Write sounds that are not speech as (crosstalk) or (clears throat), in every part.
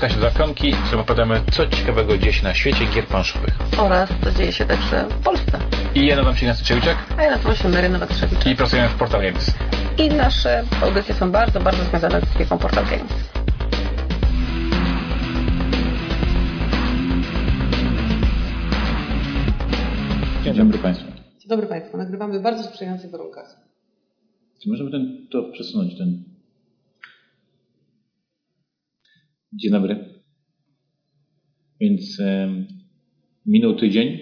podcaście Zapionki, w którym opowiadamy, co ciekawego dzieje się na świecie gier planszowych. Oraz co dzieje się także w Polsce. I ja nazywam się Ignacy Ciewiczek A ja nazywam się Mary Nowak-Trzewiczek. i pracujemy w Portal Games. I nasze audycje są bardzo, bardzo związane z firmą Portal Games. Dzień dobry Państwu. Dzień dobry Państwu. Nagrywamy w bardzo sprzyjających warunkach. Czy możemy ten, to przesunąć, ten... Dzień dobry. Więc minął tydzień,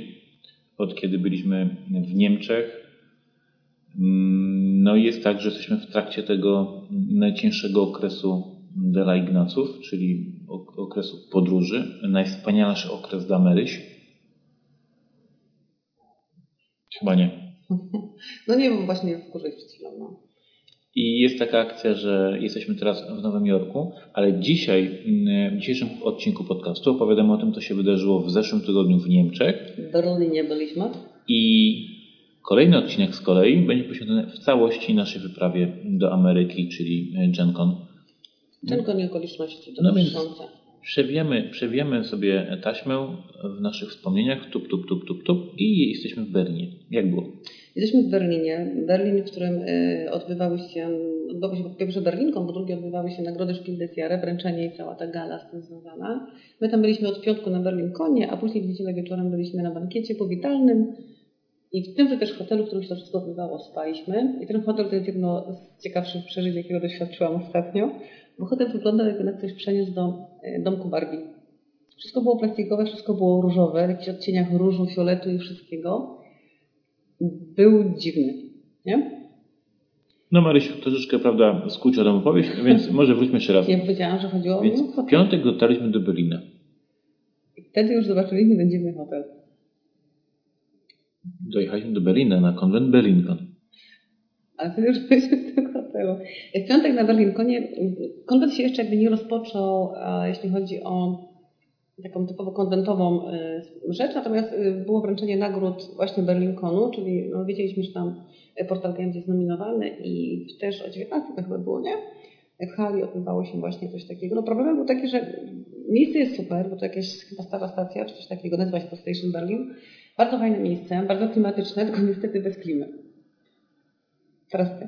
od kiedy byliśmy w Niemczech. Mm, No i jest tak, że jesteśmy w trakcie tego najcięższego okresu dla Ignaców, czyli ok- okresu podróży. Najwspanialszy okres dla Maryś. Chyba nie. (laughs) No nie, bo właśnie wkurzę przed chwilą. No. I jest taka akcja, że jesteśmy teraz w Nowym Jorku, ale dzisiaj, mm, w dzisiejszym odcinku podcastu opowiadamy o tym, co się wydarzyło w zeszłym tygodniu w Niemczech. W Berlinie byliśmy. I kolejny odcinek z kolei będzie poświęcony w całości naszej wyprawie do Ameryki, czyli GenCon. Tylko nie okoliczności No więc- towarzyszące. Przewiemy, przewiemy sobie taśmę w naszych wspomnieniach, tup, tup, tup, tup, tup i jesteśmy w Berlinie. Jak było? Jesteśmy w Berlinie. Berlin, w którym y, odbywały się, odbywały się po pierwsze Berlinką, po drugie odbywały się nagrody Spiel des Jahres, wręczenie i cała ta gala z tym związana. My tam byliśmy od piątku na Berlinkonie, a później w niedzielę wieczorem byliśmy na bankiecie powitalnym i w tymże też hotelu, w którym się to wszystko odbywało, spaliśmy. I ten hotel to jest jedno z ciekawszych przeżyć, jakiego doświadczyłam ostatnio, bo hotel wyglądał jakby nas ktoś przeniósł do y, domku Barbie. Wszystko było plastikowe, wszystko było różowe, w jakichś odcieniach różu, fioletu i wszystkiego. Był dziwny, nie? No Marysiu, troszeczkę, prawda, skróciła tą opowieść, więc (laughs) może wróćmy jeszcze raz. Ja powiedziałam, że chodziło o Więc mój w piątek dotarliśmy do Berlina. I wtedy już zobaczyliśmy ten dziwny hotel. Dojechaliśmy do Berlina na konwent Berlinkon. Ale wtedy już byliśmy z tego hotelu. W piątek na Berlinkonie konwent się jeszcze jakby nie rozpoczął, jeśli chodzi o taką typowo konwentową y, rzecz, natomiast y, było wręczenie nagród właśnie Berlinkonu, czyli no, wiedzieliśmy, że tam y, Portal Games jest nominowany i też o 19 to chyba było, nie? W hali odbywało się właśnie coś takiego. No problemem był taki, że miejsce jest super, bo to jakaś chyba stara stacja, czy coś takiego, nazywa się to Station Berlin. Bardzo fajne miejsce, bardzo klimatyczne, tylko niestety bez klimy. Teraz ty.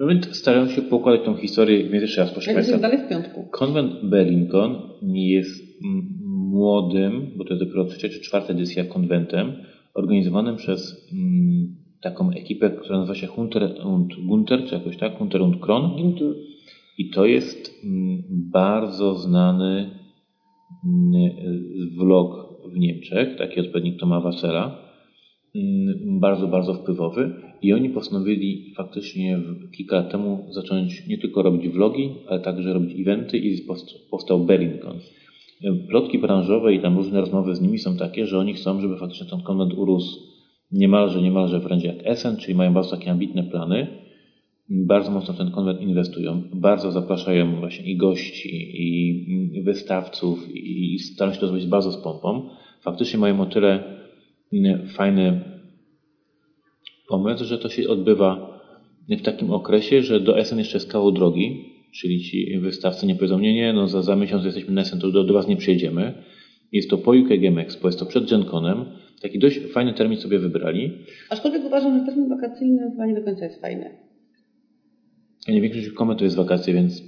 No więc starałem się pokładać tą historię, więc jeszcze raz proszę Ja Państwa. dalej w piątku. Konwent Berlinkon jest mm, młodym, bo to jest dopiero trzecia czy czwarta edycja konwentem, organizowanym przez mm, taką ekipę, która nazywa się Hunter und Gunter, czy jakoś tak, Hunter und Kron. I to jest mm, bardzo znany mm, vlog w Niemczech, taki odpowiednik Toma Wassera, bardzo, bardzo wpływowy. I oni postanowili faktycznie kilka lat temu zacząć nie tylko robić vlogi, ale także robić eventy i powstał Berlincon. Plotki branżowe i tam różne rozmowy z nimi są takie, że oni chcą, żeby faktycznie ten konwent urósł niemalże, niemalże wręcz jak Essen, czyli mają bardzo takie ambitne plany bardzo mocno w ten konwent inwestują. Bardzo zapraszają właśnie i gości, i wystawców, i starają się to zrobić bardzo z pompą. Faktycznie mają o tyle mm, fajny pomysł, że to się odbywa w takim okresie, że do Essen jeszcze jest kawał drogi, czyli ci wystawcy nie powiedzą, nie, nie, no za, za miesiąc jesteśmy na Essen, to do, do Was nie przyjedziemy. Jest to po UK Game Expo, jest to przed GenConem. Taki dość fajny termin sobie wybrali. Aczkolwiek uważam, że termin wakacyjny chyba nie do końca jest fajny. Ja nie wiem, większość komy to jest wakacje, więc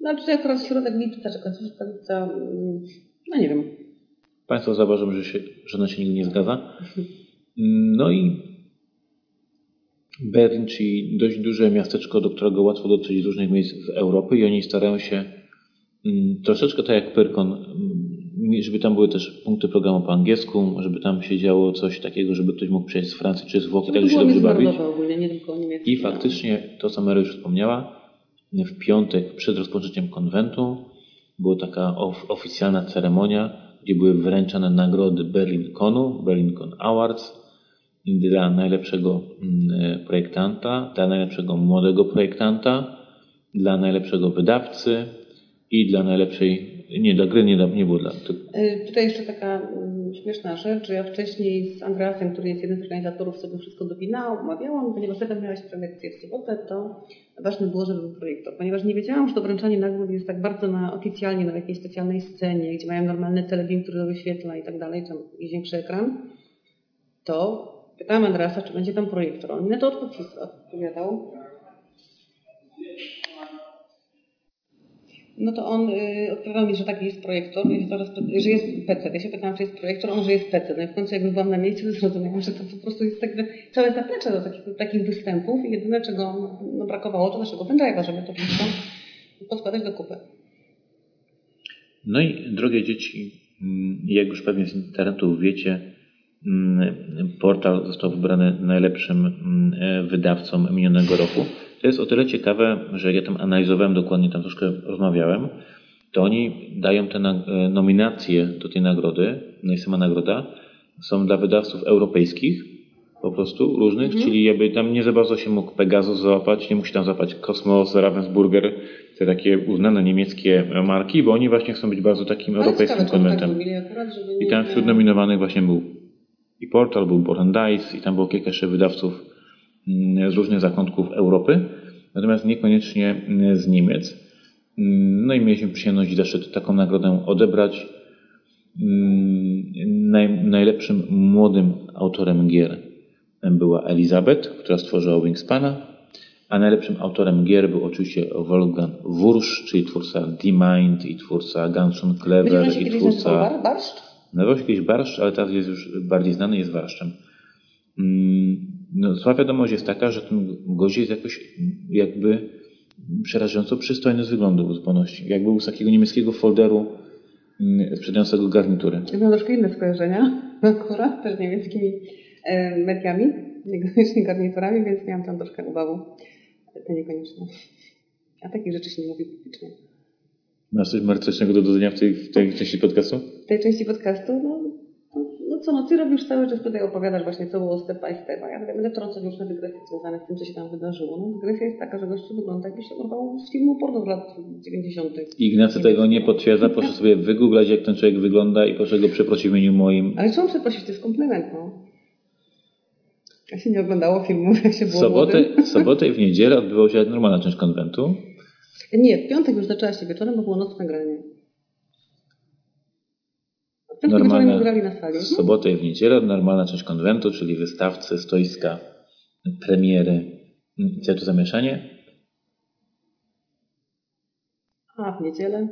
No, czy akurat środek lipca, czy końcówka lipca, mm, no nie wiem. Państwo zauważą, że się, żona się nigdy nie zgadza. (laughs) No i Berlin, czyli dość duże miasteczko, do którego łatwo dotrzeć z różnych miejsc w Europie i oni starają się mm, troszeczkę tak jak Pyrkon, mm, żeby tam były też punkty programu po angielsku, żeby tam się działo coś takiego, żeby ktoś mógł przyjechać z Francji czy z Włoch i także się dobrze bawić. ogólnie, nie tylko. I faktycznie to, co Mary już wspomniała, w piątek przed rozpoczęciem konwentu była taka of, oficjalna ceremonia, gdzie były wręczane nagrody Berlinconu, Berlincon Awards dla najlepszego mm, projektanta, dla najlepszego młodego projektanta, dla najlepszego wydawcy, i dla najlepszej, nie dla gry, nie, nie było dla... Y, tutaj jeszcze taka mm, śmieszna rzecz, że ja wcześniej z Andreasem, który jest jednym z organizatorów, sobie wszystko dopinał, omawiałam, ponieważ ty miałaś prelekcję w sobotę, to ważne było, żeby był projektor, ponieważ nie wiedziałam, że to wręczanie nagród jest tak bardzo na, oficjalnie na jakiejś specjalnej scenie, gdzie mają normalny telebim, który wyświetla i tak dalej, tam jest większy ekran, to pytałam Andreasa, czy będzie tam projektor. On mi na to odpowiadał, No to on y, odpowiadał mi, że taki jest projektor, że jest PC. Ja się pytałam, czy jest projektor, on, że jest PC. No i w końcu jakby byłam na miejscu, to zrozumiałam, że to po prostu jest jakby całe zaplecze do takich, takich występów i jedyne, czego no, brakowało, to naszego pendrive'a, żeby to wszystko poskładać do kupy. No i drogie dzieci, mm, jak już pewnie z internetu wiecie, portal został wybrany najlepszym mm, wydawcą minionego roku. To jest o tyle ciekawe, że ja tam analizowałem dokładnie, tam troszkę rozmawiałem, to oni dają te e, nominacje do tej nagrody, no i sama nagroda, są dla wydawców europejskich, po prostu różnych, mhm. czyli jakby tam nie za bardzo się mógł Pegasus załapać, nie musi tam złapać Cosmos, Ravensburger, te takie uznane niemieckie marki, bo oni właśnie chcą być bardzo takim Ale europejskim konwentem. Tak I tam wśród nominowanych właśnie był i Portal, był Dice i tam było kilka jeszcze wydawców z różnych zakątków Europy, natomiast niekoniecznie z Niemiec. No i mieliśmy przyjemność zaszczyt taką nagrodę odebrać. Naj, najlepszym młodym autorem gier była Elizabeth, która stworzyła Wingspana, a najlepszym autorem gier był oczywiście Wolfgang Wursz, czyli twórca D-Mind i twórca Ganson Clever i twórca... Barszcz? Nazywał się kiedyś Barszcz, ale teraz jest już bardziej znany, jest Warszczem. No, zła wiadomość jest taka, że ten gość jest jakoś jakby przerażająco przystojny z wyglądu w zupełności. Jakby był z takiego niemieckiego folderu mm, sprzedającego garnitury. Ja miałam troszkę inne skojarzenia (laughs) akurat, też niemieckimi e, mediami, (laughs) niekoniecznie garniturami, więc miałam tam troszkę uwagę. To niekoniecznie. A takich rzeczy się nie mówi publicznie. Masz coś merytorycznego do dodania w tej, w tej części podcastu? Tej części podcastu? No, no co, no ty robisz cały czas tutaj opowiadasz właśnie, co było step by step, a ja tak będę wtrącać różne dygresje związane z tym, co się tam wydarzyło. No dygresja jest taka, że gościu wygląda jakby się urwał z filmu porno z lat 90. Ignacy tego nie potwierdza, proszę sobie wygooglać, jak ten człowiek wygląda i proszę go przeprosić w imieniu moim. Ale czemu przeprosić? To jest komplement, no. Jak się nie oglądało filmu, (laughs) jak się było sobotę, w sobotę i w niedzielę odbywała się normalna część konwentu. Nie, w piątek już zaczęła się wieczorem, bo było nocne granie normalne, grali na sali. W sobotę i w niedzielę normalna część konwentu, czyli wystawcy, stoiska, premiery. Co to zamieszanie? A, w niedzielę.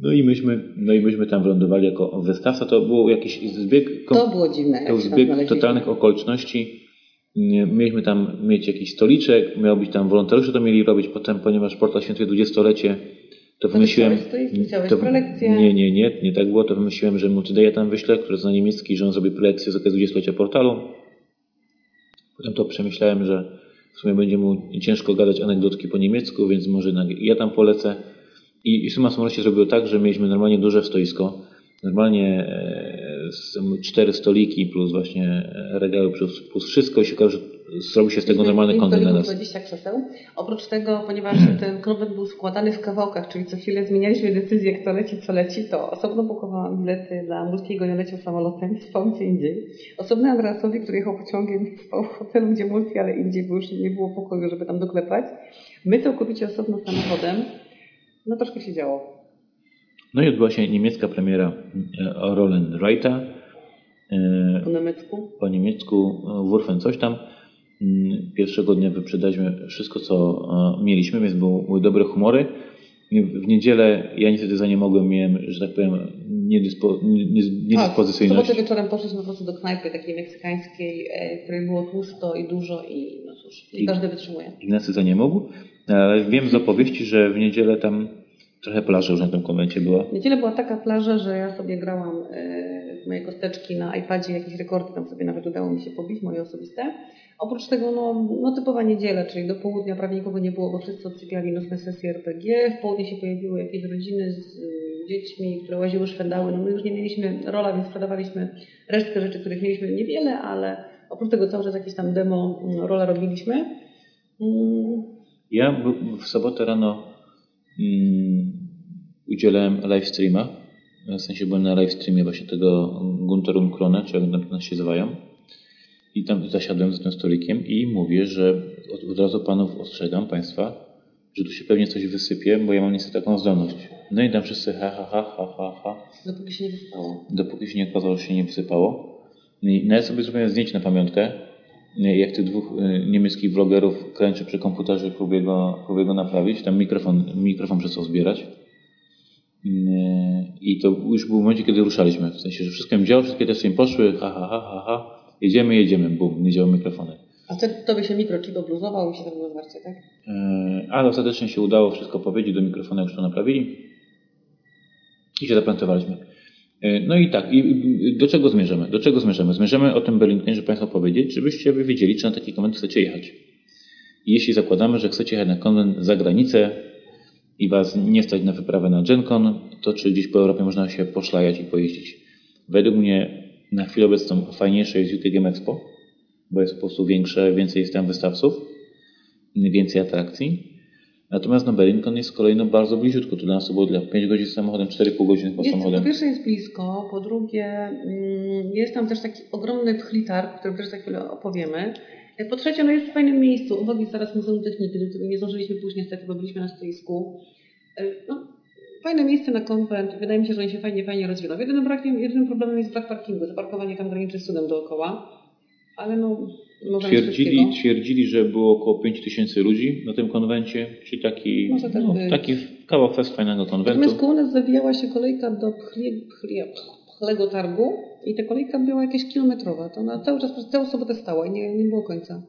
No i myśmy, no i myśmy tam wylądowali jako wystawca. To było jakiś zbieg... To było dziwne. To był zbieg totalnych okoliczności. Mieliśmy tam mieć jakiś stoliczek, miał być tam wolontariusze to mieli robić potem, ponieważ portal świętuje dwudziestolecie to wymyśliłem. To, prelekcję. Nie, nie, nie, nie tak było. To wymyśliłem, że multideja tam wyślę, który zna niemiecki, że on zrobi prelekcję z okazji 20 portalu. Potem to przemyślałem, że w sumie będzie mu ciężko gadać anegdotki po niemiecku, więc może ja tam polecę. I, i suma summarum się zrobiło tak, że mieliśmy normalnie duże stoisko. Normalnie e, cztery stoliki plus właśnie e, regały plus, plus wszystko i się okazało, że zrobił się z tego normalny konwent dla nas. 20 krzeseł. Oprócz tego, ponieważ (clears throat) ten konwent był składany w kawałkach, czyli co chwilę zmienialiśmy decyzję, kto leci, co leci, to osobno bukowałam bilety dla Multiego, nie leciał samolotem, spał gdzie indziej. Osobny Andreasowi, który jechał pociągiem, (laughs) spał w hotelu, gdzie Multi, ale indziej, bo już nie było pokoju, żeby tam doklepać. My całkowicie osobno samochodem. No troszkę się działo. No i odbyła się niemiecka premiera e, Roland Reita. E, po niemiecku? Po niemiecku, e, Wurfen coś tam. Mm, pierwszego dnia wyprzedaliśmy wszystko, co e, mieliśmy, więc były dobre humory. W niedzielę ja niestety za nie mogłem, miałem, że tak powiem, niedyspo, niedyspozycyjność. Tak, w wieczorem poszliśmy po prostu do knajpy takiej meksykańskiej, e, w której było tłusto i dużo i no cóż, nie każdy wytrzymuje. Ignacy za nie mógł, ale wiem z opowieści, że w niedzielę tam trochę plaży już na tym konwencie była. W niedzielę była taka plaża, że ja sobie grałam e, moje kosteczki na iPadzie, jakieś rekordy tam sobie nawet udało mi się pobić, moje osobiste. Oprócz tego no, no typowa niedziela, czyli do południa prawie nikogo nie było, bo wszyscy odsypiali nocne sesje RPG. W południe się pojawiły jakieś rodziny z y, dziećmi, które łaziły, szwendały. No my już nie mieliśmy rola, więc sprzedawaliśmy resztkę rzeczy, których mieliśmy niewiele, ale oprócz tego cały czas jakieś tam demo mm, rola robiliśmy. Mm. Ja w sobotę rano mm, udzielałem live streama. W sensie byłem na live streamie właśnie tego Gunterum Krone, czy jak nas się nazywają. I tam zasiadłem za tym stolikiem i mówię, że od, od razu panów ostrzegam, państwa, że tu się pewnie coś wysypie, bo ja mam niestety taką zdolność. No i tam wszyscy ha, ha, ha, ha, ha, ha. Dopóki się nie wyspało. Dopóki się nie okazało, że się nie wysypało. I nawet sobie zrobiłem zdjęcie na pamiątkę, jak tych dwóch y, niemieckich vlogerów kręczy przy komputerze i próbuje go, próbuje go naprawić. Tam mikrofon, mikrofon przestał zbierać. I to już był w momencie, kiedy ruszaliśmy. W sensie, że wszystko im działo, wszystkie testy im poszły, ha, ha, ha, ha, ha. Jedziemy, jedziemy, bum, nie działały mikrofony. A wtedy tobie się mikrochip obluzował i się zrobiło zwarcie, tak? Y, ale ostatecznie się udało wszystko powiedzieć do mikrofonu, już to naprawili. I się zaplantowaliśmy. No i tak, i do czego zmierzamy? Do czego zmierzamy? Zmierzamy o tym Burlingtonie, żeby Państwu powiedzieć, żebyście wy wiedzieli, czy na taki konwent chcecie jechać. I jeśli zakładamy, że chcecie jechać na konwent za granicę i Was nie stać na wyprawę na GenCon, to czy gdzieś po Europie można się poszlajać i pojeździć? Według mnie na chwilę obecną fajniejsze jest UK Game Expo, bo jest po prostu większe, więcej jest tam wystawców, więcej atrakcji. Natomiast no, Berlincon jest kolejno bardzo bliziutko. Tu dla nas było dla 5 godzin samochodem, 4,5 godziny po samochodem. Po pierwsze jest blisko, po drugie mm, jest tam też taki ogromny pchlitarg, o którym też za chwilę opowiemy. Po trzecie, no jest w fajnym miejscu. Obok jest zaraz Muzeum Techniki, do którego nie zdążyliśmy pójść niestety, bo byliśmy na stoisku. No, fajne miejsce na konwent. Wydaje mi się, że on się fajnie, fajnie rozwinął. Jedynym, brakiem, jedynym problemem jest brak parkingu. Zaparkowanie tam graniczy z cudem dookoła. Ale no, Twierdzili, twierdzili, że było około 5 tysięcy ludzi na tym konwencie, czyli taki, Może tak no, taki kawał fest fajnego konwentu. Natomiast koło nas zawijała się kolejka do Pchli- Pchli- Pchlego Targu i ta kolejka była jakieś kilometrowa. To ona cały czas, całą sobotę stała i nie, nie było końca.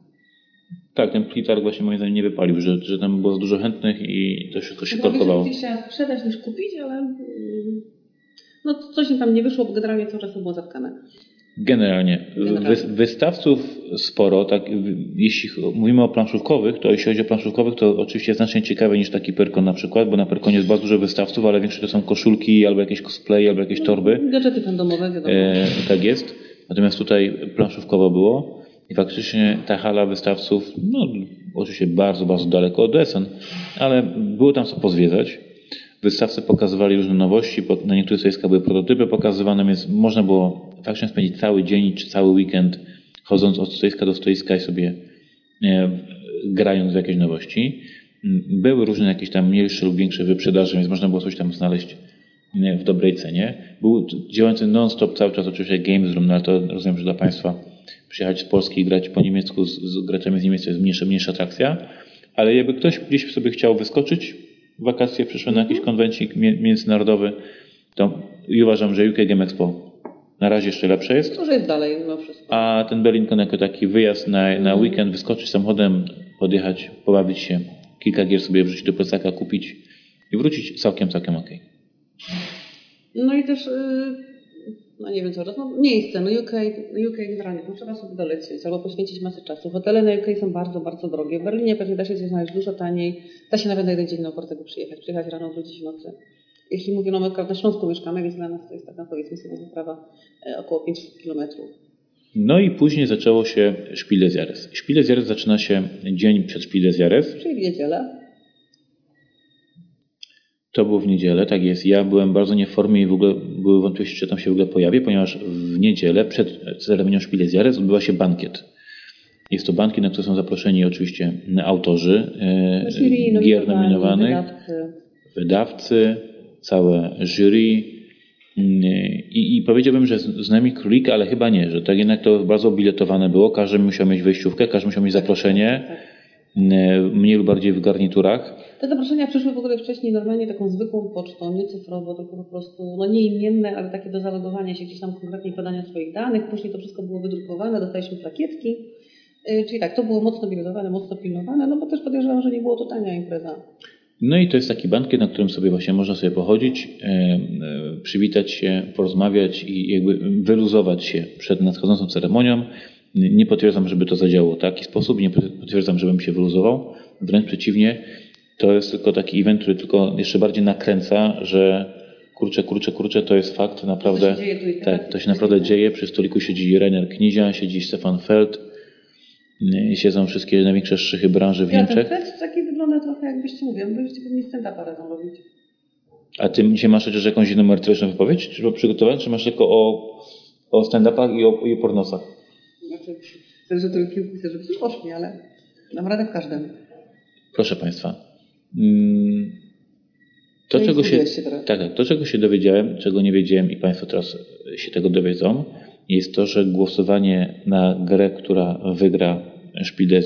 Tak, ten plitarg właśnie moim zdaniem nie wypalił, że, że tam było za dużo chętnych i to się Chyba korkowało. więcej chciała sprzedać niż kupić, ale mm, no to coś im tam nie wyszło, bo generalnie cały czas to było zatkane. Generalnie. Generalnie. Wy, wystawców sporo, tak, jeśli mówimy o planszówkowych, to jeśli chodzi o planszówkowych, to oczywiście znacznie ciekawiej niż taki Perkon na przykład, bo na Perkonie jest bardzo dużo wystawców, ale większość to są koszulki, albo jakieś cosplay, albo jakieś torby. Gadżety fandomowe, wiadomo. E, tak jest. Natomiast tutaj planszówkowo było i faktycznie ta hala wystawców, no oczywiście bardzo, bardzo daleko od Essen, ale było tam co pozwiedzać. Wystawcy pokazywali różne nowości, na niektórych stoiskach były prototypy pokazywane, więc można było faktycznie spędzić cały dzień czy cały weekend chodząc od stoiska do stoiska i sobie e, grając w jakieś nowości. Były różne jakieś tam mniejsze lub większe wyprzedaże, więc można było coś tam znaleźć w dobrej cenie. Był działający non-stop cały czas oczywiście Games Room, no ale to rozumiem, że dla Państwa przyjechać z Polski i grać po niemiecku z, z graczami z Niemiec to jest mniejsza, mniejsza atrakcja. Ale jakby ktoś gdzieś sobie chciał wyskoczyć w wakacje, przyszły na jakiś konwencik mie- międzynarodowy, to i uważam, że UK Game Expo na razie jeszcze lepsze jest. To, że jest dalej mimo wszystko. A ten Berlincon jako taki wyjazd na, na weekend, wyskoczyć samochodem, podjechać, pobawić się, kilka gier sobie wrzucić do plecaka, kupić i wrócić całkiem, całkiem okej. No i też, yy, no nie wiem co, no miejsce, no UK, UK generalnie, to trzeba sobie dolecieć albo poświęcić masę czasu. Hotele na UK są bardzo, bardzo drogie. W Berlinie pewnie da się je znaleźć dużo taniej. Da się nawet na jeden dzień na Oportego przyjechać, przyjechać rano, wrócić w nocy. Jeśli mówię, no my na Śląsku mieszkamy, więc dla nas to jest taka, powiedzmy sobie, wyprawa e, około 500 kilometrów. No i później zaczęło się des Jahres zaczyna się dzień przed Jahres. Czyli w niedzielę. To było w niedzielę, tak jest. Ja byłem bardzo nie w formie i w ogóle były wątpliwości, czy tam się w ogóle pojawię, ponieważ w niedzielę przed ceremonią Spiel des Jahres odbywa się bankiet. Jest to bankiet, na który są zaproszeni oczywiście autorzy e, Jury, gier nominowanych, wydawcy. wydawcy, całe jury. Mm, I, I powiedziałbym, że z, nami królika, ale chyba nie, że tak jednak to bardzo biletowane było. Każdy musiał mieć wejściówkę, każdy musiał mieć zaproszenie, Tak. mm, mniej lub bardziej w garniturach. Te zaproszenia przyszły w ogóle wcześniej normalnie taką zwykłą pocztą, nie cyfrowo, tylko po prostu, no nie imienne, ale takie do zalogowania się gdzieś tam konkretnie podania swoich danych. Później to wszystko było wydrukowane, dostaliśmy plakietki. Yy, Czyli tak, to było mocno biletowane, mocno pilnowane, no bo też podejrzewam, że nie było to tania impreza. No i to jest taki bankiet, na którym sobie właśnie można sobie pochodzić, e, przywitać się, porozmawiać i jakby wyluzować się przed nadchodzącą ceremonią. Nie potwierdzam, żeby to zadziałało w taki sposób, nie potwierdzam, żebym się wyluzował. Wręcz przeciwnie, to jest tylko taki event, który tylko jeszcze bardziej nakręca, że kurczę, kurczę, kurczę, to jest fakt, naprawdę. To się dzieje tu i teraz. Tak, to się naprawdę dzieje. Przy stoliku siedzi Rainer Knizia, siedzi Stefan Feld, siedzą wszystkie największe szczychy branży w Ja ten Niemczech. set taki wygląda trochę jakbyście mówią, byście pewnie stand-upa razem robić. A ty dzisiaj masz chociaż jakąś inną merytoryczną wypowiedź? Czy przygotować, czy masz tylko o, o stand-upach i o, i o pornosach? Znaczy, zależy od kilku pisać, żebyśmy poszli, ale dam radę w każdym. Proszę Państwa. Mm, to, No czego się, się tak, tak, to, czego się dowiedziałem, czego nie wiedziałem i Państwo teraz się tego dowiedzą, jest to, że głosowanie na grę, która wygra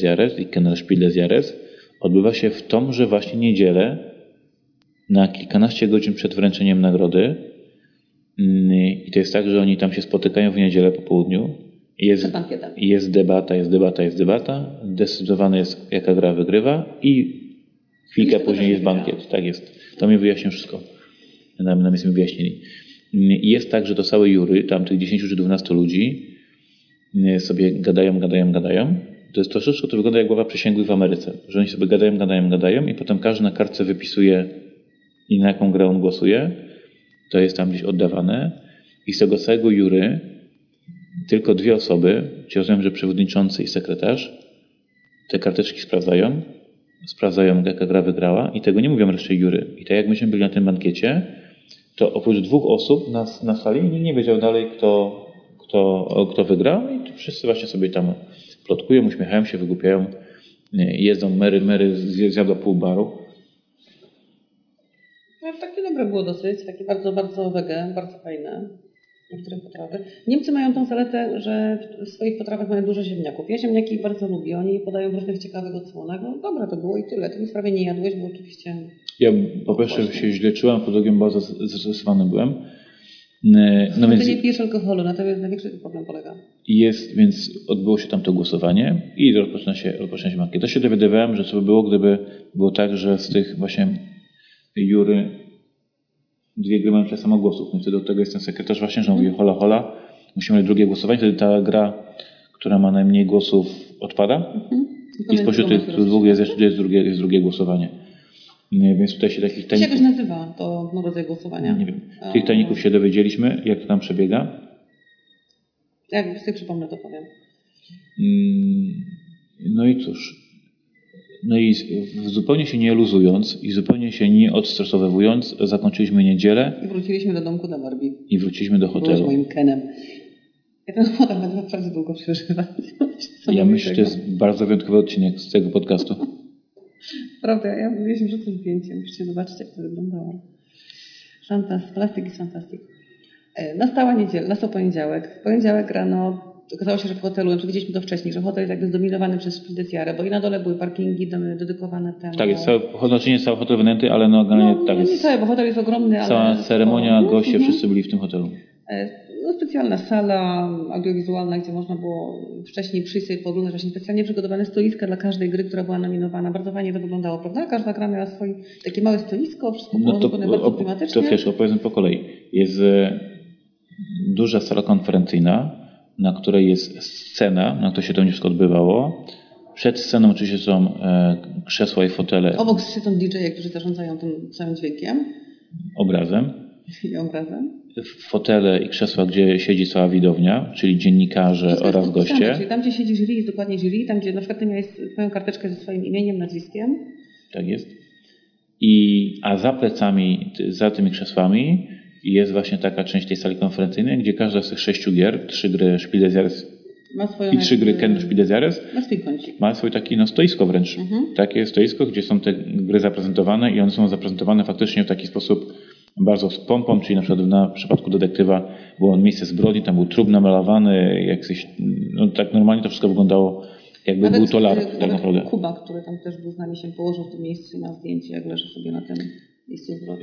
Jahres i Kenner Jahres odbywa się w tąże właśnie niedzielę na kilkanaście godzin przed wręczeniem nagrody. Mm, I to jest tak, że oni tam się spotykają w niedzielę po południu. Jest, jest debata, jest debata, jest debata. Decydowane jest, jaka gra wygrywa i chwilkę później jest bankiet. Tak jest. To mi wyjaśnił wszystko. Nam, nam jest mi wyjaśnili. Jest tak, że to całe jury, tam tych 10 czy 12 ludzi sobie gadają, gadają, gadają. To jest troszeczkę, to wygląda jak głowa przysięgłych w Ameryce. Że oni sobie gadają, gadają, gadają i potem każdy na kartce wypisuje i na jaką grę on głosuje. To jest tam gdzieś oddawane. I z tego całego jury tylko dwie osoby, ci rozumiem, że przewodniczący i sekretarz, te karteczki sprawdzają, sprawdzają jaka gra wygrała i tego nie mówią reszcie jury. I tak jak myśmy byli na tym bankiecie, to oprócz dwóch osób na, na sali nikt nie wiedział dalej, kto, kto, kto wygrał i wszyscy właśnie sobie tam plotkują, uśmiechają się, wygłupiają, jedzą Mary zje- zjadła pół baru. No, takie dobre było dosyć, takie bardzo, bardzo wege, bardzo fajne. Niektóre potrawy. Niemcy mają tą zaletę, że w- swoich potrawach mają dużo ziemniaków. Ja ziemniaki bardzo lubię, oni podają w różnych ciekawych odsłonach. No dobre to było i tyle. Ty nic prawie nie jadłeś, bo oczywiście Ja po pierwsze się źle czułem, po drugie bardzo zes- zestresowany byłem. E, No więc ty nie pijesz alkoholu, na tym jest największy problem polega. jest, więc odbyło się tam to głosowanie i rozpoczyna się, rozpoczyna się. To się dowiadywałem, że co by było, gdyby było tak, że z tych właśnie jury dwie gry mają tyle samo głosów. No i wtedy od tego jest ten sekretarz właśnie, że mówi hola hola, musimy mieć drugie głosowanie, wtedy ta gra, która ma najmniej głosów odpada i spośród tych dwóch jest jeszcze jest drugie, jest drugie głosowanie. Nie, Więc tutaj się takich To się jakoś tajników, nazywa, to no, rodzaj głosowania. nie wiem, tych tajników się dowiedzieliśmy, jak to tam przebiega. Jak sobie przypomnę, to powiem. Mm, No i cóż. No i z- zupełnie się nie luzując i zupełnie się nie odstresowywując, zakończyliśmy niedzielę I wróciliśmy do domku na Barbie. i wróciliśmy do hotelu. moim Kenem. Ja ten potem będę naprawdę długo przeżywać. Ja myślę, że to jest bardzo wyjątkowy odcinek z tego podcastu. (laughs) Prawda, ja, ja się wrzucę zdjęciem. Musicie zobaczyć, jak to wyglądało. Fantast, plastik jest fantastik. E, Nastała niedziela, nastał poniedziałek. W poniedziałek rano okazało się, że w hotelu, znaczy widzieliśmy to wcześniej, że hotel jest jakby zdominowany przez Spildesiarę, bo i na dole były parkingi dedykowane temu. Tak, jest cały, znaczy nie cały hotel wynajęty, ale no generalnie no, tak nie jest. cały, bo hotel jest ogromny, ale... Cała ceremonia, goście, Mhm. wszyscy byli w tym hotelu. E, No, specjalna sala audiowizualna, gdzie można było wcześniej przyjść sobie pooglądać właśnie specjalnie przygotowane stoiska dla każdej gry, która była nominowana. Bardzo fajnie to wyglądało, prawda? Każda gra miała swoje takie małe stoisko, wszystko było No to, bardzo op- klimatycznie. to wiesz, opowiedzmy po kolei. Jest e, duża sala konferencyjna, na której jest scena, na której się to wszystko odbywało. Przed sceną oczywiście są e, krzesła i fotele Obok siedzą DJ-e, którzy zarządzają tym całym dźwiękiem obrazem. i obrazem. Fotele i krzesła, gdzie siedzi cała widownia, czyli dziennikarze oraz goście. Czyli tam, gdzie siedzi jury, jest dokładnie jury, tam, gdzie na przykład ty miałeś twoją karteczkę ze swoim imieniem, nazwiskiem. Tak jest. I, a za plecami, za tymi krzesłami jest właśnie taka część tej sali konferencyjnej, gdzie każda z tych sześciu gier, trzy gry Jahres Ma swoją i trzy gry Ken Jahres, Ma swój kącik. ma swój taki no, stoisko wręcz. Takie stoisko, gdzie są te gry zaprezentowane i one są zaprezentowane faktycznie w taki sposób bardzo z pompą, czyli na przykład na w przypadku detektywa było miejsce zbrodni, tam był trup namalowany, jakiś, no tak normalnie to wszystko wyglądało jakby był to lar, y, tak nawet naprawdę. Kuba, który tam też był z nami, się położył w tym miejscu i ma zdjęcie, jak leży sobie na tym.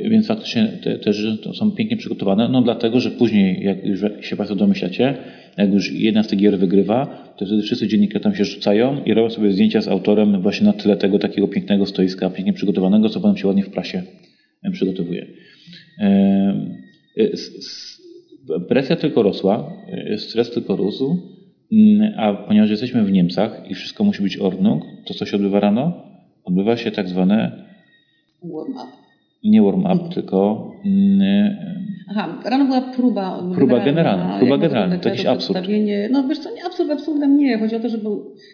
Więc faktycznie te, te to są pięknie przygotowane. No dlatego, że później, jak już się Państwo domyślacie, jak już jedna z tych gier wygrywa, to wtedy wszyscy dziennikarze tam się rzucają i robią sobie zdjęcia z autorem właśnie na tle tego takiego pięknego stoiska, pięknie przygotowanego, co potem się ładnie w prasie przygotowuje. E, Presja tylko rosła, e, stres tylko rósł, mm, a ponieważ jesteśmy w Niemcach i wszystko musi być ordnung, to co się odbywa rano? Odbywa się tak zwane Warm up. Nie warm-up, tylko mm, Aha, rano była próba Próba generalna, próba generalna, to jakiś to absurd. No wiesz co, nie absurd, absurdem nie. Chodzi o to, żeby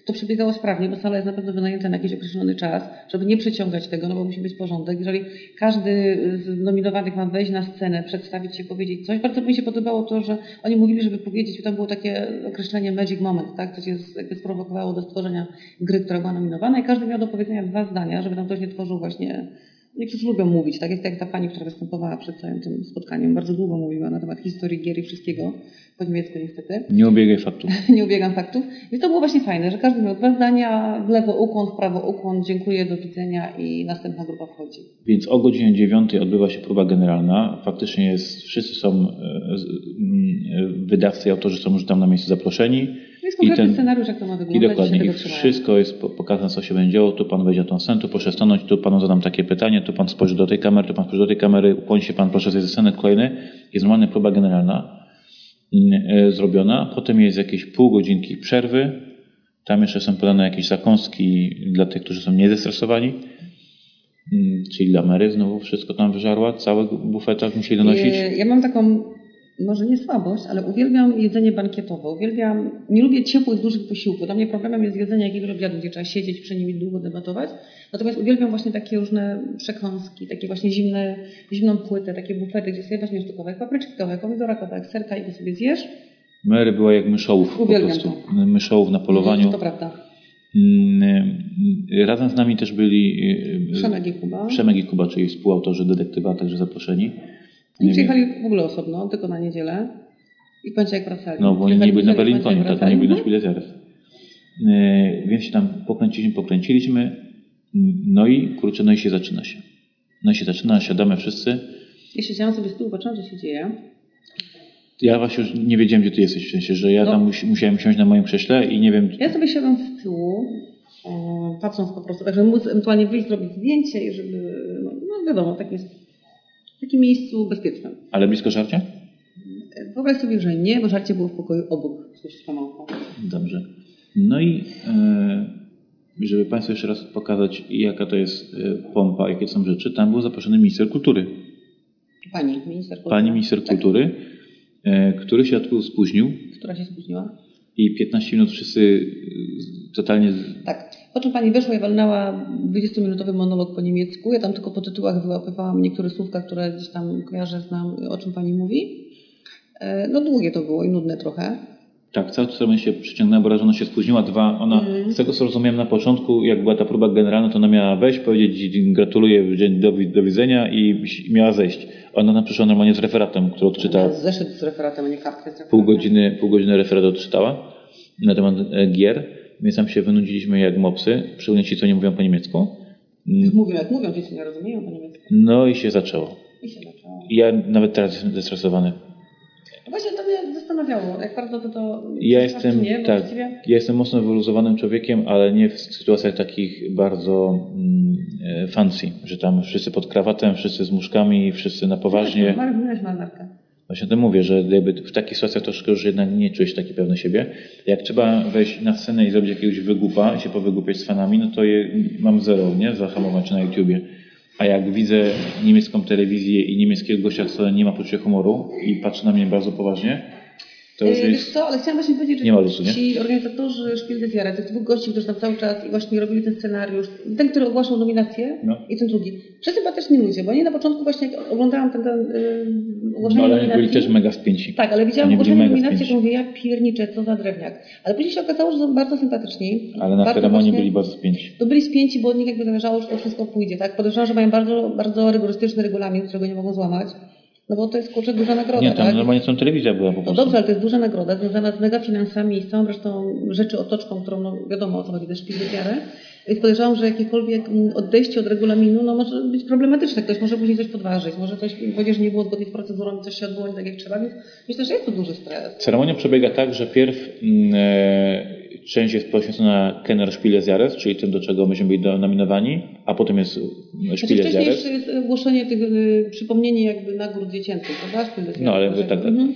to przebiegało sprawnie, bo sala jest na pewno wynajęta na jakiś określony czas, żeby nie przeciągać tego, no bo musi być porządek. Jeżeli każdy z nominowanych ma wejść na scenę, przedstawić się, powiedzieć coś. Bardzo mi się podobało to, że oni mówili, żeby powiedzieć, bo tam było takie określenie magic moment, tak? Co cię jakby sprowokowało do stworzenia gry, która była nominowana i każdy miał do powiedzenia dwa zdania, żeby tam ktoś nie tworzył właśnie Niektórzy lubią mówić, tak jest jak ta pani, która występowała przed całym tym spotkaniem, bardzo długo mówiła na temat historii gier i wszystkiego, po niemiecku niestety. Nie ubiegaj faktów. (laughs) Nie ubiegam faktów. Więc to było właśnie fajne, że każdy miał dwa zdania, w lewo ukłon, w prawo ukłon, dziękuję, do widzenia i następna grupa wchodzi. Więc o godzinie 9 odbywa się próba generalna. Faktycznie jest, wszyscy są, e, mm, wydawcy i autorzy są już tam na miejscu zaproszeni. Jest I konkretny ten- scenariusz, jak to ma I wyglądać, dokładnie, i tego trzymają. wszystko jest po- pokazane, co się będzie działo. Tu pan wejdzie tą scenę, tu proszę stanąć, tu panu zadam takie pytanie, tu pan spojrzy do tej kamery, tu pan spojrzy do tej kamery, ukłoni się pan, proszę zejść ze sceny kolejny. Jest normalna próba generalna mm, e, zrobiona. Potem jest jakieś pół godzinki przerwy. Tam jeszcze są podane jakieś zakąski dla tych, którzy są niezestresowani. Mm, Czyli dla Mary znowu wszystko tam wyżarła, cały bufetak musieli donosić. Ja mam taką, może nie słabość, ale uwielbiam jedzenie bankietowe. Uwielbiam, nie lubię ciepłych, dużych posiłków. Dla mnie problemem jest jedzenie jakiegoś obiadu, gdzie trzeba siedzieć przy nim i długo debatować. Natomiast uwielbiam właśnie takie różne przekąski, takie właśnie zimne, zimną płytę, takie bufety, gdzie sobie weźmiesz tylko kawałek papryczki, kawałek pomidora, kawałek serka i go sobie zjesz. Mary była jak myszołów po Uwielbiam prostu. Myszołów na polowaniu. To prawda. Mm, y, Razem z nami też byli y, Przemek i Kuba. Przemek i Kuba, czyli współautorzy detektywa, także zaproszeni. I przyjechali w ogóle osobno, tylko na niedzielę. I jak wracali. No bo oni nie byli na w niedzielę i Berlinkonie, pamiętam, tak, oni byli na wracali. Szpile zaraz. Y, Więc się tam pokręciliśmy, pokręciliśmy. No i kurczę, no i się zaczyna się. No i się zaczyna, siadamy wszyscy. Ja siedziałam sobie z tyłu, patrzyłam, co się dzieje. Ja właśnie już nie wiedziałem, gdzie ty jesteś, w sensie, że ja No. tam musi, musiałem siąść na moim krześle i nie wiem, Ja sobie siadam z tyłu, e, patrząc po prostu, tak, żeby móc ewentualnie wyjść, zrobić zdjęcie i żeby, no, no wiadomo, tak jest w takim miejscu bezpiecznym. ale blisko żarcia? Wyobraź sobie, że nie, bo żarcie było w pokoju obok, coś skłamałko. Dobrze. No i e, żeby Państwu jeszcze raz pokazać, jaka to jest e, pompa, jakie są rzeczy, tam był zaproszony minister kultury. Pani, minister kultury. Pani minister Tak, kultury, e, który się odbył spóźnił która się spóźniła. I 15 minut wszyscy e, totalnie... Tak. Po czym pani wyszła i walnęła 20-minutowy monolog po niemiecku. Ja tam tylko po tytułach wyłapywałam niektóre słówka, które gdzieś tam kojarzę, znam, o czym pani mówi. E, No długie to było i nudne trochę. Tak, cały czas się przyciągnęła, bo raz ona się spóźniła, dwa, ona, Mhm. z tego co rozumiałem na początku, jak była ta próba generalna, to ona miała wejść, powiedzieć gratuluję, dzień do, do widzenia i miała zejść. Ona nam przyszła normalnie z referatem, który odczytała. Zeszyt z referatem, a nie kartkę z pół godziny, pół godziny referat odczytała na temat e, gier, więc tam się wynudziliśmy jak mopsy, szczególnie ci, co nie mówią po niemiecku. Mm, Mówią jak mówią, dzieci nie rozumieją po niemiecku. No i się zaczęło. I się zaczęło. Ja nawet teraz jestem zestresowany. Właśnie to mnie zastanawiało, jak bardzo to to Ja jestem, nie, tak, właściwie ja jestem mocno wyluzowanym człowiekiem, ale nie w sytuacjach takich bardzo mm, e, fancy, że tam wszyscy pod krawatem, wszyscy z muszkami, wszyscy na poważnie. Marek, miałeś marynarkę. Właśnie o tym mówię, że jakby w takich sytuacjach troszkę już jednak nie czuję się taki pewny siebie. Jak trzeba wejść na scenę i zrobić jakiegoś wygłupa i się powygłupiać z fanami, no to je, mam zero, nie? Zahamować na YouTubie. A jak widzę niemiecką telewizję i niemieckiego gościa, który nie ma poczucia humoru i patrzy na mnie bardzo poważnie, to już E, Wiesz jest... co, ale chciałam właśnie powiedzieć, że nie ma nie? ci organizatorzy Szpil des tych dwóch gości, którzy tam cały czas i właśnie robili ten scenariusz, ten, który ogłaszał nominację No. i ten drugi. Wszyscy sympatyczni ludzie, bo oni na początku właśnie jak oglądałam ten, ten yy, ogłoszenie No, ale nominacji. byli też mega spięci. Tak, ale widziałam ogłoszenie nominacji, to mówię, ja pierniczę, co za drewniak. Ale później się okazało, że są bardzo sympatyczni. Ale na ceremonii właśnie- byli bardzo spięci. to byli spięci, bo od nich jakby zależało, że to wszystko pójdzie, tak? Podejrzewam, że mają bardzo, bardzo rygorystyczny regulamin, którego nie mogą złamać. No bo to jest kurczę duża nagroda, Nie, tam tak? normalnie są telewizja była po No prostu. dobrze, ale to jest duża nagroda związana z mega finansami i z całą resztą rzeczy, otoczką, którą no, wiadomo o co chodzi, też szpildyziarę. Więc podejrzewam, że jakiekolwiek mm, odejście od regulaminu no, może być problematyczne. Ktoś może później coś podważyć, może coś powiedzieć, że nie było zgodnie z procedurą, coś się odbyło nie tak jak trzeba, więc myślę, że jest to duży stres. Ceremonia przebiega tak, że pierw e, część jest poświęcona Kenner Spiele Jahres, czyli tym, do czego myśmy byli nominowani, a potem jest mm, Znaczy wcześniej jeszcze jest ogłoszenie tych, y, przypomnienie jakby nagród dziecięcych, prawda? Szpil des No, ale tak, tak. Mhm.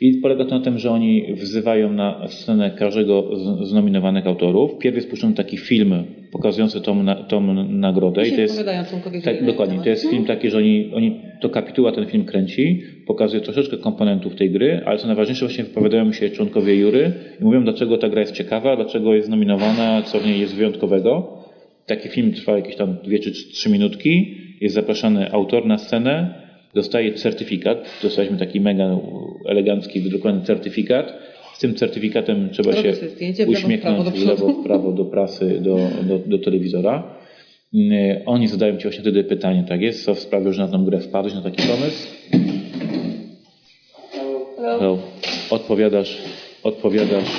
I polega to na tym, że oni wzywają na scenę każdego z, z nominowanych autorów. Pierw jest puszczony taki film pokazujący tą, na, tą nagrodę. I, I to jest, tak, dokładnie, to jest film taki, że oni, oni to kapituła ten film kręci, pokazuje troszeczkę komponentów tej gry, ale co najważniejsze właśnie wypowiadają się członkowie jury i mówią, dlaczego ta gra jest ciekawa, dlaczego jest nominowana, co w niej jest wyjątkowego. Taki film trwa jakieś tam dwie czy trzy minutki. Jest zapraszany autor na scenę, dostaje certyfikat. Dostaliśmy taki mega elegancki, wydrukowany certyfikat. Z tym certyfikatem trzeba się uśmiechnąć w lewo, w prawo do prasy, do, do, do telewizora. Mm, oni zadają Ci właśnie wtedy pytanie, tak jest? Co sprawia, że na tą grę wpadłeś na taki pomysł? Hello. Odpowiadasz, odpowiadasz.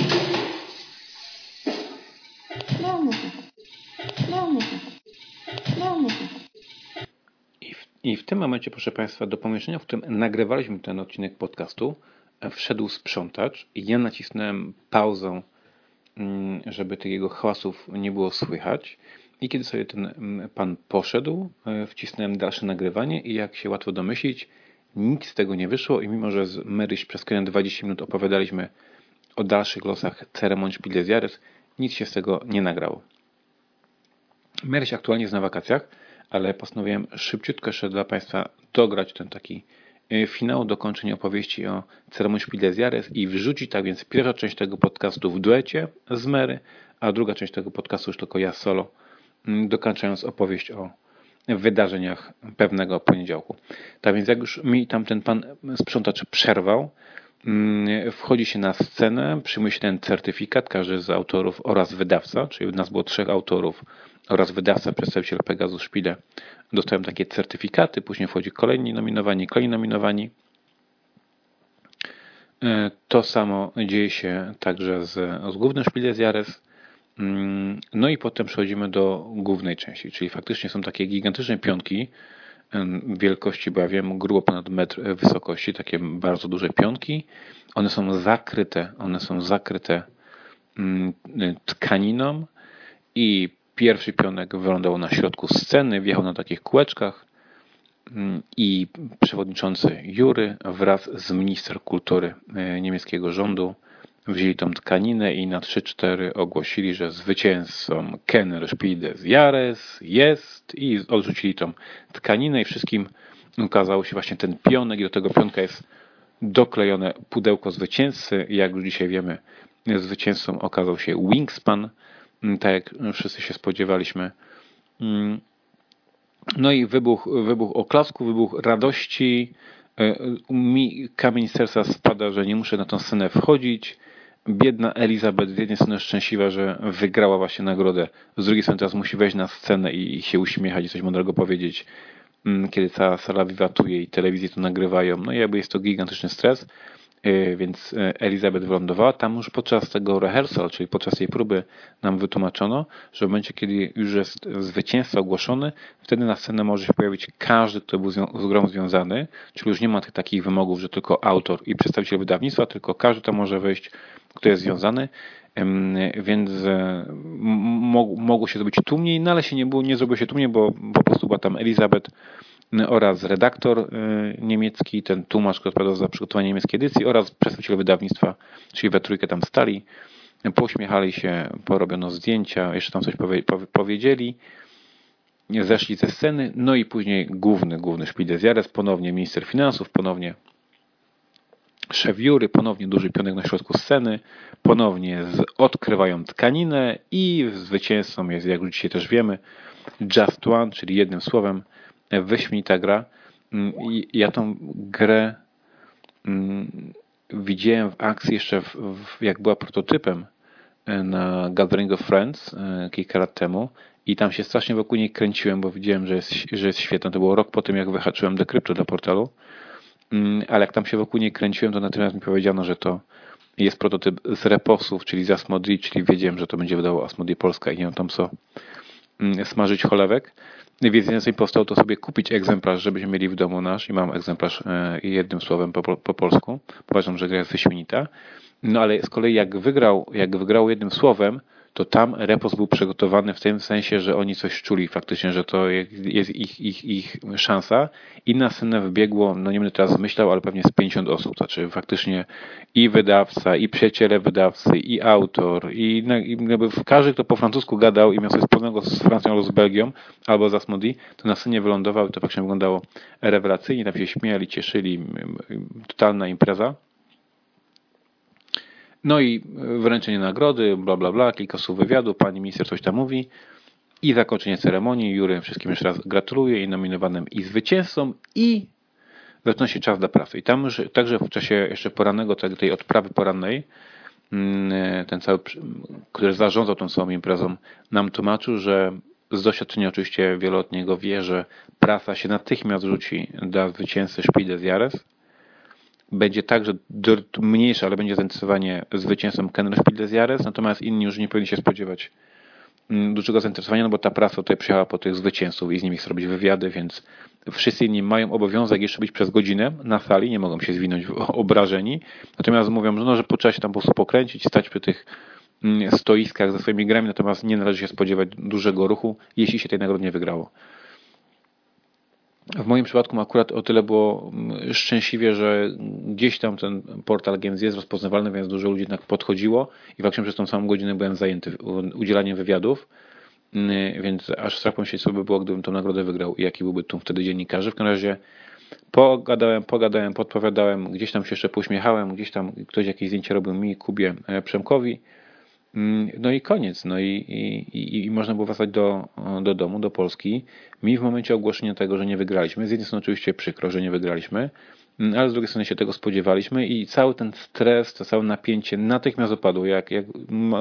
Tym momencie, proszę Państwa, do pomieszczenia, w którym nagrywaliśmy ten odcinek podcastu, wszedł sprzątacz i ja nacisnąłem pauzę, mm, żeby tych jego hałasów nie było słychać. I kiedy sobie ten mm, pan poszedł, e, wcisnąłem dalsze nagrywanie i jak się łatwo domyślić, nic z tego nie wyszło i mimo, że z Maryś przez kolejne 20 minut opowiadaliśmy o dalszych losach ceremonii Jahres, nic się z tego nie nagrało. Maryś aktualnie jest na wakacjach, ale postanowiłem szybciutko jeszcze dla Państwa dograć ten taki e, finał, dokończenie opowieści o ceremonii Jahres i wrzucić tak więc pierwsza część tego podcastu w duecie z Mary, a druga część tego podcastu już tylko ja solo, mm, dokończając opowieść o wydarzeniach pewnego poniedziałku. Tak więc jak już mi tam ten pan sprzątacz przerwał, wchodzi się na scenę, przyjmuje się ten certyfikat, każdy z autorów oraz wydawca, czyli u nas było trzech autorów oraz wydawca, przedstawiciel Pegasus Spiele dostają takie certyfikaty, później wchodzi kolejni nominowani, kolejni nominowani. E, to samo dzieje się także z, z głównym Spiele z Jares. Mm, no i potem przechodzimy do głównej części, czyli faktycznie są takie gigantyczne pionki wielkości, bo ja wiem, grubo ponad metr wysokości, takie bardzo duże pionki. One są zakryte, one są zakryte mm, tkaniną i pierwszy pionek wylądował na środku sceny, wjechał na takich kółeczkach mm, i przewodniczący Jury wraz z minister kultury e, niemieckiego rządu wzięli tą tkaninę i na 3-4 ogłosili, że zwycięzcą Kenner Spiel Jahres jest i odrzucili tą tkaninę i wszystkim ukazało się właśnie ten pionek i do tego pionka jest doklejone pudełko zwycięzcy. Jak już dzisiaj wiemy, zwycięzcą okazał się Wingspan, tak jak wszyscy się spodziewaliśmy. Mm. No i wybuch, wybuch oklasku, wybuch radości. E, mi kamień serca spada, że nie muszę na tę scenę wchodzić biedna Elizabeth z jednej strony szczęśliwa, że wygrała właśnie nagrodę, z drugiej strony teraz musi wejść na scenę i się uśmiechać i coś mądrego powiedzieć, mm, kiedy cała sala wiwatuje i telewizje to nagrywają. No i jakby jest to gigantyczny stres. E, więc e, Elizabeth wylądowała. Tam już podczas tego rehearsal, czyli podczas tej próby nam wytłumaczono, że w momencie, kiedy już jest zwycięstwo ogłoszony, wtedy na scenę może się pojawić każdy, kto był z grą związany, czyli już nie ma tych takich wymogów, że tylko autor i przedstawiciel wydawnictwa, tylko każdy tam może wejść, kto jest związany, więc e, mogło się zrobić tłumniej, no ale się nie było, nie zrobiło się tłumniej, bo po prostu była tam Elizabeth, oraz redaktor y, niemiecki, ten tłumacz, który odpowiadał za przygotowanie niemieckiej edycji oraz przedstawiciel wydawnictwa, czyli we trójkę tam stali, pośmiechali się, porobiono zdjęcia, jeszcze tam coś powie, powiedzieli, zeszli ze sceny, no i później główny, główny Spiel des ponownie minister finansów, ponownie szef jury, ponownie duży pionek na środku sceny, ponownie odkrywają tkaninę i zwycięzcą jest, jak już dzisiaj też wiemy, Just One, czyli jednym słowem wyśmienita gra. Mm, ja tą grę mm, widziałem w akcji jeszcze w, w, jak była prototypem e, na Gathering of Friends e, kilka lat temu i tam się strasznie wokół niej kręciłem, bo widziałem, że jest, że jest świetna. To było rok po tym, jak wyhaczyłem dekrypto dla portalu, mm, ale jak tam się wokół niej kręciłem, to natomiast mi powiedziano, że to jest prototyp z reposów, czyli z Asmodee, czyli wiedziałem, że to będzie wydało Asmodee Polska i nie mam tam co smażyć cholewek. Więc więcej to sobie kupić egzemplarz, żebyśmy mieli w domu nasz i mam egzemplarz e, jednym słowem po, po polsku. Uważam, że gra jest wyśmienita. No ale z kolei jak wygrał, jak wygrał jednym słowem, to tam repos był przygotowany w tym sensie, że oni coś czuli faktycznie, że to jest ich, ich, ich szansa. I na scenę wybiegło, no nie będę teraz myślał, ale pewnie z 50 osób, znaczy faktycznie i wydawca, i przyjaciele wydawcy, i autor, i, i jakby każdy, kto po francusku gadał i miał coś wspólnego z Francją albo z Belgią, albo z Asmodi, to na scenie wylądował i to faktycznie wyglądało rewelacyjnie, tam się śmiali, cieszyli, totalna impreza. No i wręczenie nagrody, bla, bla, bla, kilka słów wywiadu, pani minister coś tam mówi i zakończenie ceremonii. Jury wszystkim jeszcze raz gratuluję i nominowanym i zwycięzcom i zaczyna się czas dla pracy. I tam już, także w czasie jeszcze porannego, tej odprawy porannej, mm, ten cały, który zarządzał tą całą imprezą, nam tłumaczył, że z doświadczenia oczywiście wieloletniego wie, że prasa się natychmiast rzuci dla zwycięzcy Spiel des Jahres, będzie także mniejsze, ale będzie zainteresowanie zwycięzcą Kenner Spiel Jahres, natomiast inni już nie powinni się spodziewać mm, dużego zainteresowania, no bo ta prasa tutaj przyjechała po tych zwycięzców i z nimi zrobić wywiady, więc wszyscy inni mają obowiązek jeszcze być przez godzinę na sali, nie mogą się zwinąć (laughs) obrażeni, natomiast mówią, że, no, że trzeba się tam po prostu pokręcić, stać przy tych mm, stoiskach ze swoimi grami, natomiast nie należy się spodziewać dużego ruchu, jeśli się tej nagrody nie wygrało. W moim przypadku akurat o tyle było mm, szczęśliwie, że gdzieś tam ten portal Games jest rozpoznawalny, więc dużo ludzi jednak podchodziło i faktycznie przez tą samą godzinę byłem zajęty udzielaniem wywiadów, mm, więc aż strach pomyśleć sobie było, gdybym tą nagrodę wygrał i jaki byłby tu wtedy dziennikarzy. W każdym razie pogadałem, pogadałem, podpowiadałem, gdzieś tam się jeszcze pośmiechałem, gdzieś tam ktoś jakieś zdjęcie robił mi, Kubie, e, Przemkowi. Mm, no i koniec. No i, i, i można było wracać do, do domu, do Polski. Mi w momencie ogłoszenia tego, że nie wygraliśmy, z jednej strony oczywiście przykro, że nie wygraliśmy, mm, ale z drugiej strony się tego spodziewaliśmy i cały ten stres, to całe napięcie natychmiast opadło, jak, jak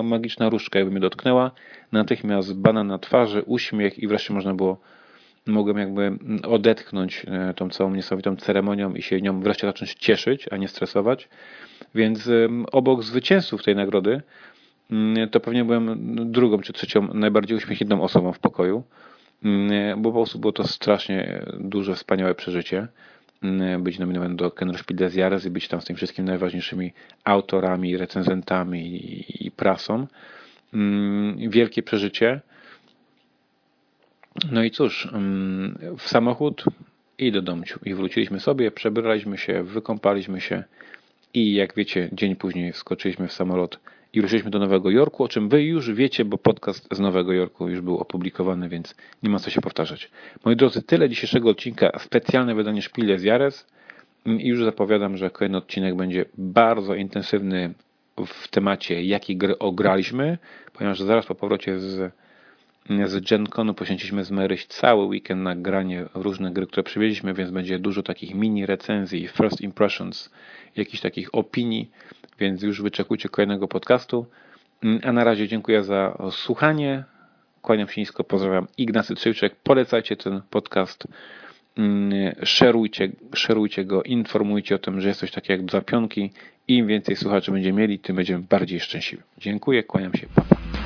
magiczna różdżka jakby mnie dotknęła, natychmiast bana na twarzy, uśmiech i wreszcie można było mogłem jakby odetchnąć e, tą całą niesamowitą ceremonią i się nią wreszcie zacząć cieszyć, a nie stresować. Więc obok zwycięzców tej nagrody to pewnie byłem drugą czy trzecią najbardziej uśmiechniętą osobą w pokoju, mm, bo po prostu było to strasznie duże, wspaniałe przeżycie mm, być nominowany do Ken Spiel i być tam z tymi wszystkimi najważniejszymi autorami, recenzentami i, prasą. Wielkie przeżycie. No i cóż, w samochód i do domciu. I wróciliśmy sobie, przebraliśmy się, wykąpaliśmy się i jak wiecie, dzień później skoczyliśmy w samolot i ruszyliśmy do Nowego Jorku, o czym wy już wiecie, bo podcast z Nowego Jorku już był opublikowany, więc nie ma co się powtarzać. Moi drodzy, tyle dzisiejszego odcinka. Specjalne wydanie Szpile z Jares i już zapowiadam, że kolejny odcinek będzie bardzo intensywny w temacie, jakie gry ograliśmy, ponieważ zaraz po powrocie z, z GenConu poświęciliśmy z Maryś cały weekend na granie w różne gry, które przywieźliśmy, więc będzie dużo takich mini recenzji, first impressions, jakichś takich opinii, więc już wyczekujcie kolejnego podcastu. Mm, a na razie dziękuję za słuchanie. Kłaniam się nisko, pozdrawiam Ignacy Trzywczek. Polecajcie ten podcast, mm, szerujcie, szerujcie go, informujcie o tym, że jest coś takiego jak zapionki. Im więcej słuchaczy będziemy mieli, tym będziemy bardziej szczęśliwi. Dziękuję, kłaniam się. Pa.